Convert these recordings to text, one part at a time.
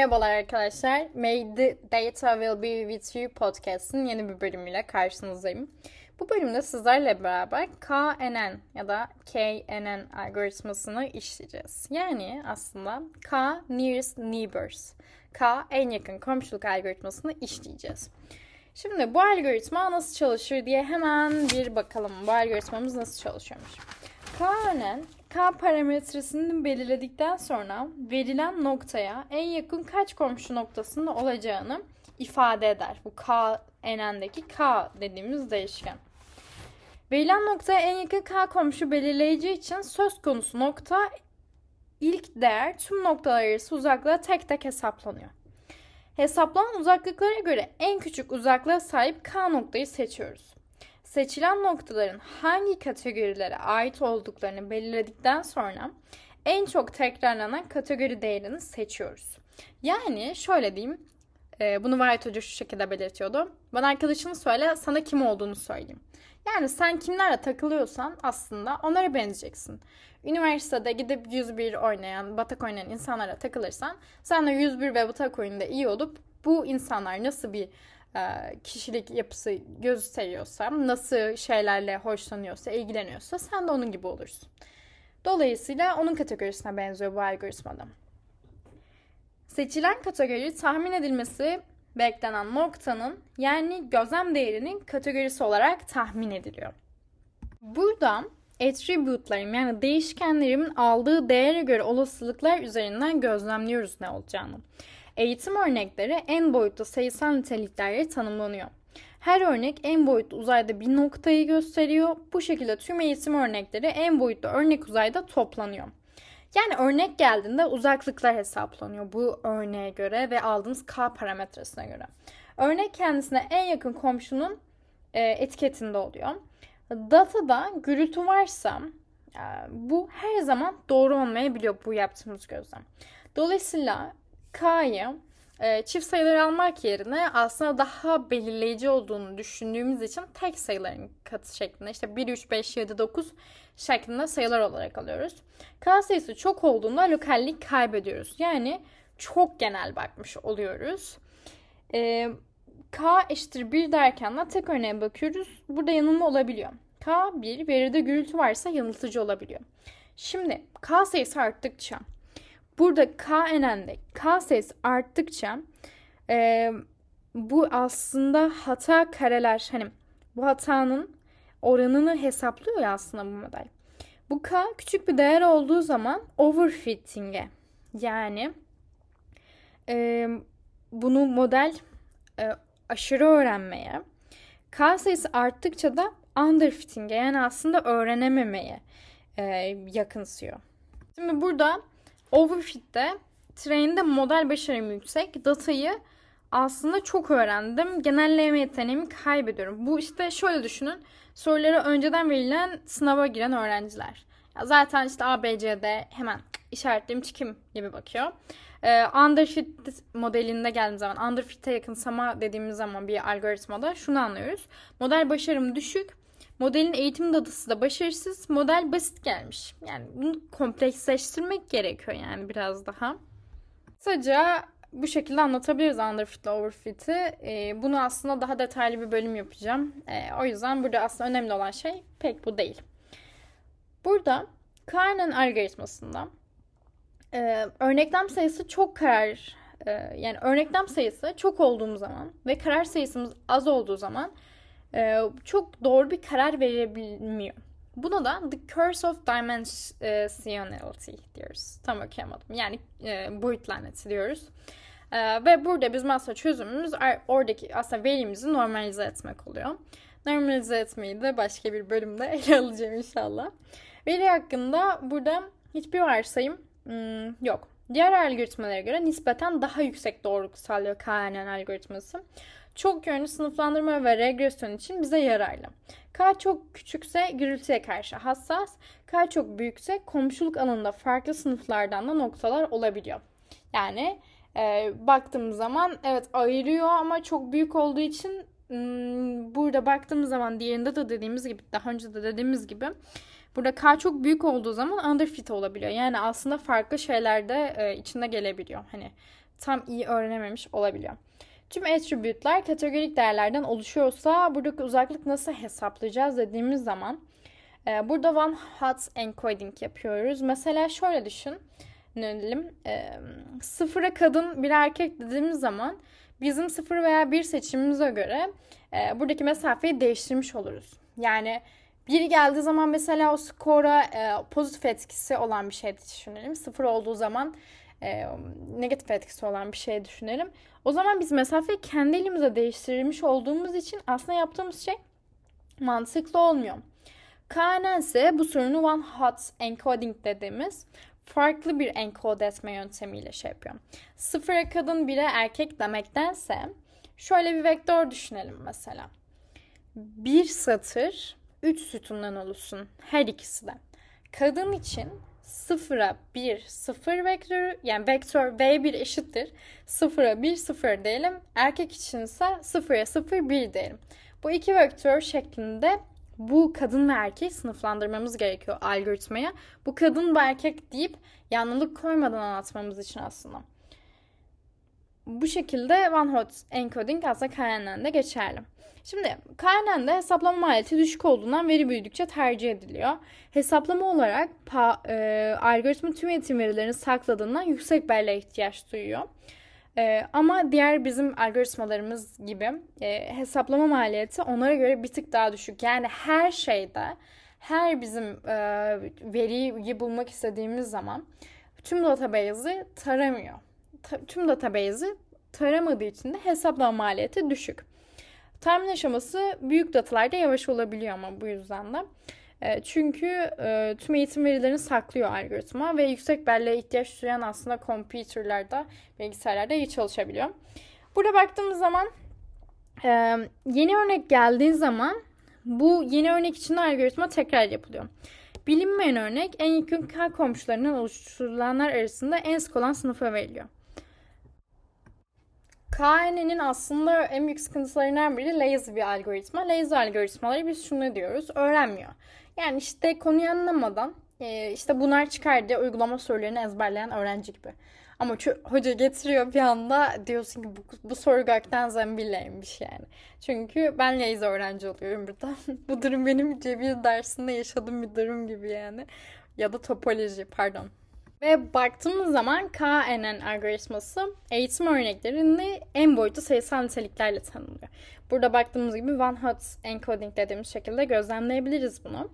Merhabalar arkadaşlar. May the data will be with you podcast'ın yeni bir bölümüyle karşınızdayım. Bu bölümde sizlerle beraber KNN ya da KNN algoritmasını işleyeceğiz. Yani aslında K nearest neighbors. K en yakın komşuluk algoritmasını işleyeceğiz. Şimdi bu algoritma nasıl çalışır diye hemen bir bakalım. Bu algoritmamız nasıl çalışıyormuş. KNN K parametresini belirledikten sonra verilen noktaya en yakın kaç komşu noktasında olacağını ifade eder. Bu K enendeki K dediğimiz değişken. Verilen noktaya en yakın K komşu belirleyici için söz konusu nokta ilk değer tüm noktalar arası uzaklığa tek tek hesaplanıyor. Hesaplanan uzaklıklara göre en küçük uzaklığa sahip K noktayı seçiyoruz seçilen noktaların hangi kategorilere ait olduklarını belirledikten sonra en çok tekrarlanan kategori değerini seçiyoruz. Yani şöyle diyeyim, e, bunu White Hoca şu şekilde belirtiyordu. Bana arkadaşını söyle, sana kim olduğunu söyleyeyim. Yani sen kimlerle takılıyorsan aslında onlara benzeyeceksin. Üniversitede gidip 101 oynayan, batak oynayan insanlara takılırsan sen de 101 ve batak oyununda iyi olup bu insanlar nasıl bir kişilik yapısı gösteriyorsa, nasıl şeylerle hoşlanıyorsa, ilgileniyorsa sen de onun gibi olursun. Dolayısıyla onun kategorisine benziyor bu algoritmada. Seçilen kategori tahmin edilmesi beklenen noktanın yani gözlem değerinin kategorisi olarak tahmin ediliyor. Burada attribute'larım yani değişkenlerimin aldığı değere göre olasılıklar üzerinden gözlemliyoruz ne olacağını. Eğitim örnekleri en boyutlu sayısal niteliklerle tanımlanıyor. Her örnek en boyutlu uzayda bir noktayı gösteriyor. Bu şekilde tüm eğitim örnekleri en boyutlu örnek uzayda toplanıyor. Yani örnek geldiğinde uzaklıklar hesaplanıyor bu örneğe göre ve aldığımız k parametresine göre. Örnek kendisine en yakın komşunun e, etiketinde oluyor. Datada gürültü varsa e, bu her zaman doğru olmayabiliyor bu yaptığımız gözlem. Dolayısıyla K'yı e, çift sayıları almak yerine aslında daha belirleyici olduğunu düşündüğümüz için tek sayıların katı şeklinde işte 1, 3, 5, 7, 9 şeklinde sayılar olarak alıyoruz. K sayısı çok olduğunda lokallik kaybediyoruz. Yani çok genel bakmış oluyoruz. E, K eşittir 1 derken de tek örneğe bakıyoruz. Burada yanılma olabiliyor. K 1 veride gürültü varsa yanıltıcı olabiliyor. Şimdi K sayısı arttıkça Burada KNN'de K sayısı arttıkça e, bu aslında hata kareler hani bu hatanın oranını hesaplıyor ya aslında bu model. Bu K küçük bir değer olduğu zaman overfitting'e yani e, bunu model e, aşırı öğrenmeye K sayısı arttıkça da underfitting'e yani aslında öğrenememeye e, yakınsıyor. Şimdi burada Overfit'te train'de model başarım yüksek. Datayı aslında çok öğrendim. Genelleme yeteneğimi kaybediyorum. Bu işte şöyle düşünün. Soruları önceden verilen sınava giren öğrenciler. Ya zaten işte A, B, C'de hemen işaretleyeyim çıkayım gibi bakıyor. Ee, underfit modelinde geldiğimiz zaman, underfit'e yakınsama dediğimiz zaman bir algoritmada şunu anlıyoruz. Model başarım düşük Modelin eğitim datısı da başarısız. Model basit gelmiş. Yani bunu kompleksleştirmek gerekiyor yani biraz daha. Kısaca bu şekilde anlatabiliriz underfit ile overfit'i. Ee, bunu aslında daha detaylı bir bölüm yapacağım. Ee, o yüzden burada aslında önemli olan şey pek bu değil. Burada Karnan algoritmasında e, örneklem sayısı çok karar e, yani örneklem sayısı çok olduğum zaman ve karar sayısımız az olduğu zaman e, çok doğru bir karar verebilmiyor. Buna da The Curse of Dimensionality diyoruz. Tam okuyamadım. Yani e, boyut diyoruz. E, ve burada bizim aslında çözümümüz oradaki aslında verimizi normalize etmek oluyor. Normalize etmeyi de başka bir bölümde ele alacağım inşallah. Veri hakkında burada hiçbir varsayım hmm, yok. Diğer algoritmalara göre nispeten daha yüksek doğruluk sağlıyor KNN algoritması çok yönlü sınıflandırma ve regresyon için bize yararlı. K çok küçükse gürültüye karşı hassas, K çok büyükse komşuluk alanında farklı sınıflardan da noktalar olabiliyor. Yani e, baktığımız zaman evet ayırıyor ama çok büyük olduğu için burada baktığımız zaman diğerinde de dediğimiz gibi daha önce de dediğimiz gibi burada K çok büyük olduğu zaman underfit olabiliyor. Yani aslında farklı şeyler de e, içinde gelebiliyor. Hani tam iyi öğrenememiş olabiliyor. Tüm attribute'lar kategorik değerlerden oluşuyorsa buradaki uzaklık nasıl hesaplayacağız dediğimiz zaman e, burada one hot encoding yapıyoruz. Mesela şöyle düşün. Ne diyelim? E, sıfıra kadın bir erkek dediğimiz zaman bizim sıfır veya bir seçimimize göre e, buradaki mesafeyi değiştirmiş oluruz. Yani biri geldiği zaman mesela o skora e, pozitif etkisi olan bir şey düşünelim. Sıfır olduğu zaman e, negatif etkisi olan bir şey düşünelim. O zaman biz mesafeyi kendi elimize değiştirmiş olduğumuz için aslında yaptığımız şey mantıklı olmuyor. KNN ise bu sorunu one hot encoding dediğimiz farklı bir enkode etme yöntemiyle şey yapıyor. Sıfıra kadın bire erkek demektense şöyle bir vektör düşünelim mesela. Bir satır üç sütundan oluşsun her ikisi de. Kadın için sıfıra bir sıfır vektörü yani vektör V1 eşittir. Sıfıra bir sıfır diyelim. Erkek için ise sıfıra sıfır bir diyelim. Bu iki vektör şeklinde bu kadın ve erkeği sınıflandırmamız gerekiyor algoritmaya. Bu kadın ve erkek deyip yanlılık koymadan anlatmamız için aslında. Bu şekilde one hot encoding aslında KNN'de geçerli. Şimdi KNN'de hesaplama maliyeti düşük olduğundan veri büyüdükçe tercih ediliyor. Hesaplama olarak pa, e, algoritma tüm eğitim verilerini sakladığından yüksek belleğe ihtiyaç duyuyor. E, ama diğer bizim algoritmalarımız gibi e, hesaplama maliyeti onlara göre bir tık daha düşük. Yani her şeyde her bizim e, veriyi bulmak istediğimiz zaman tüm database'i taramıyor. Ta, tüm database'i taramadığı için de hesaplama maliyeti düşük. Tahmin aşaması büyük datalarda yavaş olabiliyor ama bu yüzden de. E, çünkü e, tüm eğitim verilerini saklıyor algoritma ve yüksek belleğe ihtiyaç duyan aslında computerlarda, bilgisayarlarda iyi çalışabiliyor. Burada baktığımız zaman e, yeni örnek geldiği zaman bu yeni örnek için algoritma tekrar yapılıyor. Bilinmeyen örnek en yakın K komşularından oluşturulanlar arasında en sık olan sınıfa veriliyor. KNN'in aslında en büyük sıkıntılarından biri lazy bir algoritma. Lazy algoritmaları biz şunu diyoruz, öğrenmiyor. Yani işte konuyu anlamadan e, işte bunlar çıkar diye uygulama sorularını ezberleyen öğrenci gibi. Ama hoca getiriyor bir anda diyorsun ki bu, bu soru gökten zembilleymiş yani. Çünkü ben lazy öğrenci oluyorum burada. bu durum benim cebir dersinde yaşadığım bir durum gibi yani. Ya da topoloji pardon. Ve baktığımız zaman KNN algoritması eğitim örneklerini en boyutlu sayısal niteliklerle tanımlıyor. Burada baktığımız gibi one hot encoding dediğimiz şekilde gözlemleyebiliriz bunu.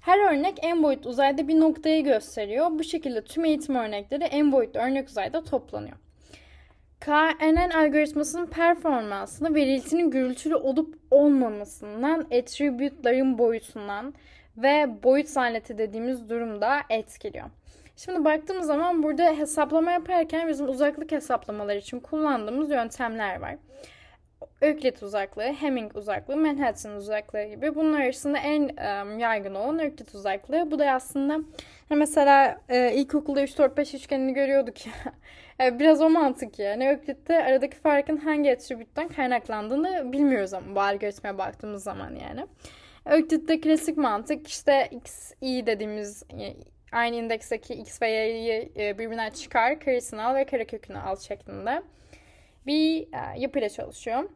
Her örnek en boyutlu uzayda bir noktayı gösteriyor. Bu şekilde tüm eğitim örnekleri en boyutlu örnek uzayda toplanıyor. KNN algoritmasının performansını veriltinin gürültülü olup olmamasından, attribute'ların boyutundan ve boyut zanneti dediğimiz durumda etkiliyor. Şimdi baktığımız zaman burada hesaplama yaparken bizim uzaklık hesaplamaları için kullandığımız yöntemler var. Öklit uzaklığı, Hamming uzaklığı, Manhattan uzaklığı gibi. Bunlar arasında en um, yaygın olan Öklit uzaklığı. Bu da aslında mesela e, ilkokulda 3, 4, 5 üçgenini görüyorduk ya. biraz o mantık yani. Öklit'te aradaki farkın hangi attribütten kaynaklandığını bilmiyoruz ama bu algoritmaya baktığımız zaman yani. Öklit'te klasik mantık işte x, y dediğimiz aynı indeksteki x ve y'yi e, birbirinden çıkar, karesini al ve karekökünü al şeklinde bir e, yapıyla çalışıyor.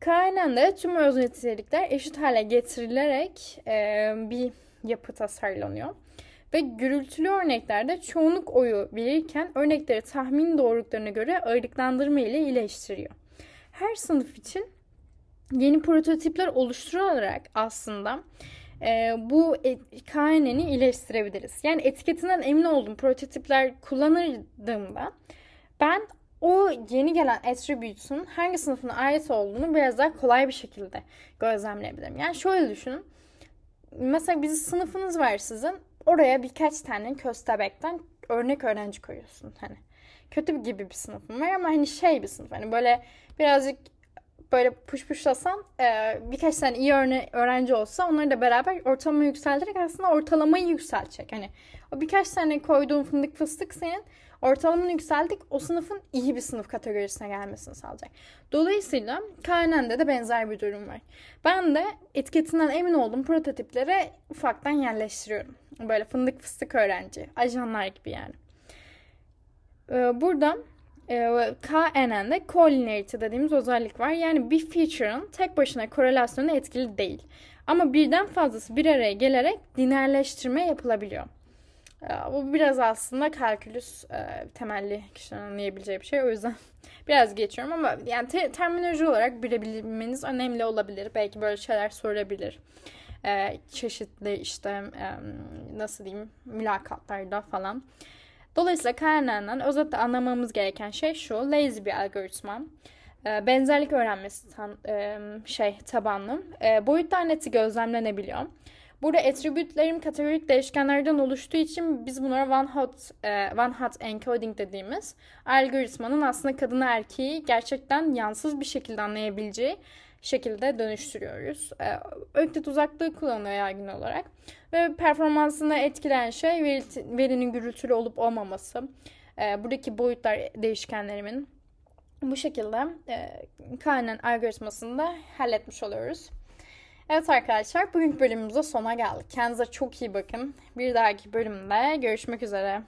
KNN'de tüm öz nitelikler eşit hale getirilerek e, bir yapı tasarlanıyor. Ve gürültülü örneklerde çoğunluk oyu verirken örnekleri tahmin doğruluklarına göre ağırlıklandırma ile iyileştiriyor. Her sınıf için yeni prototipler oluşturularak aslında e, bu KNN'i iyileştirebiliriz. Yani etiketinden emin olduğum prototipler kullanırdığımda ben o yeni gelen attribute'un hangi sınıfına ait olduğunu biraz daha kolay bir şekilde gözlemleyebilirim. Yani şöyle düşünün. Mesela bir sınıfınız var sizin. Oraya birkaç tane köstebekten örnek öğrenci koyuyorsun. Hani kötü gibi bir sınıfım var ama hani şey bir sınıf. Hani böyle birazcık böyle push pushlasan e, birkaç tane iyi örne öğrenci olsa onları da beraber ortalama yükselterek aslında ortalamayı yükseltecek. Hani o birkaç tane koyduğun fındık fıstık senin ortalamanı yükseldik o sınıfın iyi bir sınıf kategorisine gelmesini sağlayacak. Dolayısıyla KNN'de de benzer bir durum var. Ben de etiketinden emin olduğum prototiplere ufaktan yerleştiriyorum. Böyle fındık fıstık öğrenci, ajanlar gibi yani. Ee, burada e, KNN'de collinearity dediğimiz özellik var. Yani bir feature'ın tek başına korelasyonu etkili değil. Ama birden fazlası bir araya gelerek lineerleştirme yapılabiliyor. E, bu biraz aslında kalkülüs e, temelli kişilerin anlayabileceği bir şey. O yüzden biraz geçiyorum ama yani te- terminoloji olarak bilebilmeniz önemli olabilir. Belki böyle şeyler sorabilir. E, çeşitli işte nasıl diyeyim mülakatlarda falan. Dolayısıyla KNN'den özetle anlamamız gereken şey şu. Lazy bir algoritma. E, benzerlik öğrenmesi tan- e, şey tabanlı. E, boyutlar neti gözlemlenebiliyor. Burada attribute'lerim kategorik değişkenlerden oluştuğu için biz bunlara one hot e, one hot encoding dediğimiz algoritmanın aslında kadını erkeği gerçekten yansız bir şekilde anlayabileceği şekilde dönüştürüyoruz. E, öklit uzaklığı kullanılıyor yaygın olarak. Ve performansını etkileyen şey veri, verinin gürültülü olup olmaması. E, buradaki boyutlar değişkenlerimin bu şekilde e, KNN algoritmasını da halletmiş oluyoruz. Evet arkadaşlar bugünkü bölümümüzde sona geldik. Kendinize çok iyi bakın. Bir dahaki bölümde görüşmek üzere.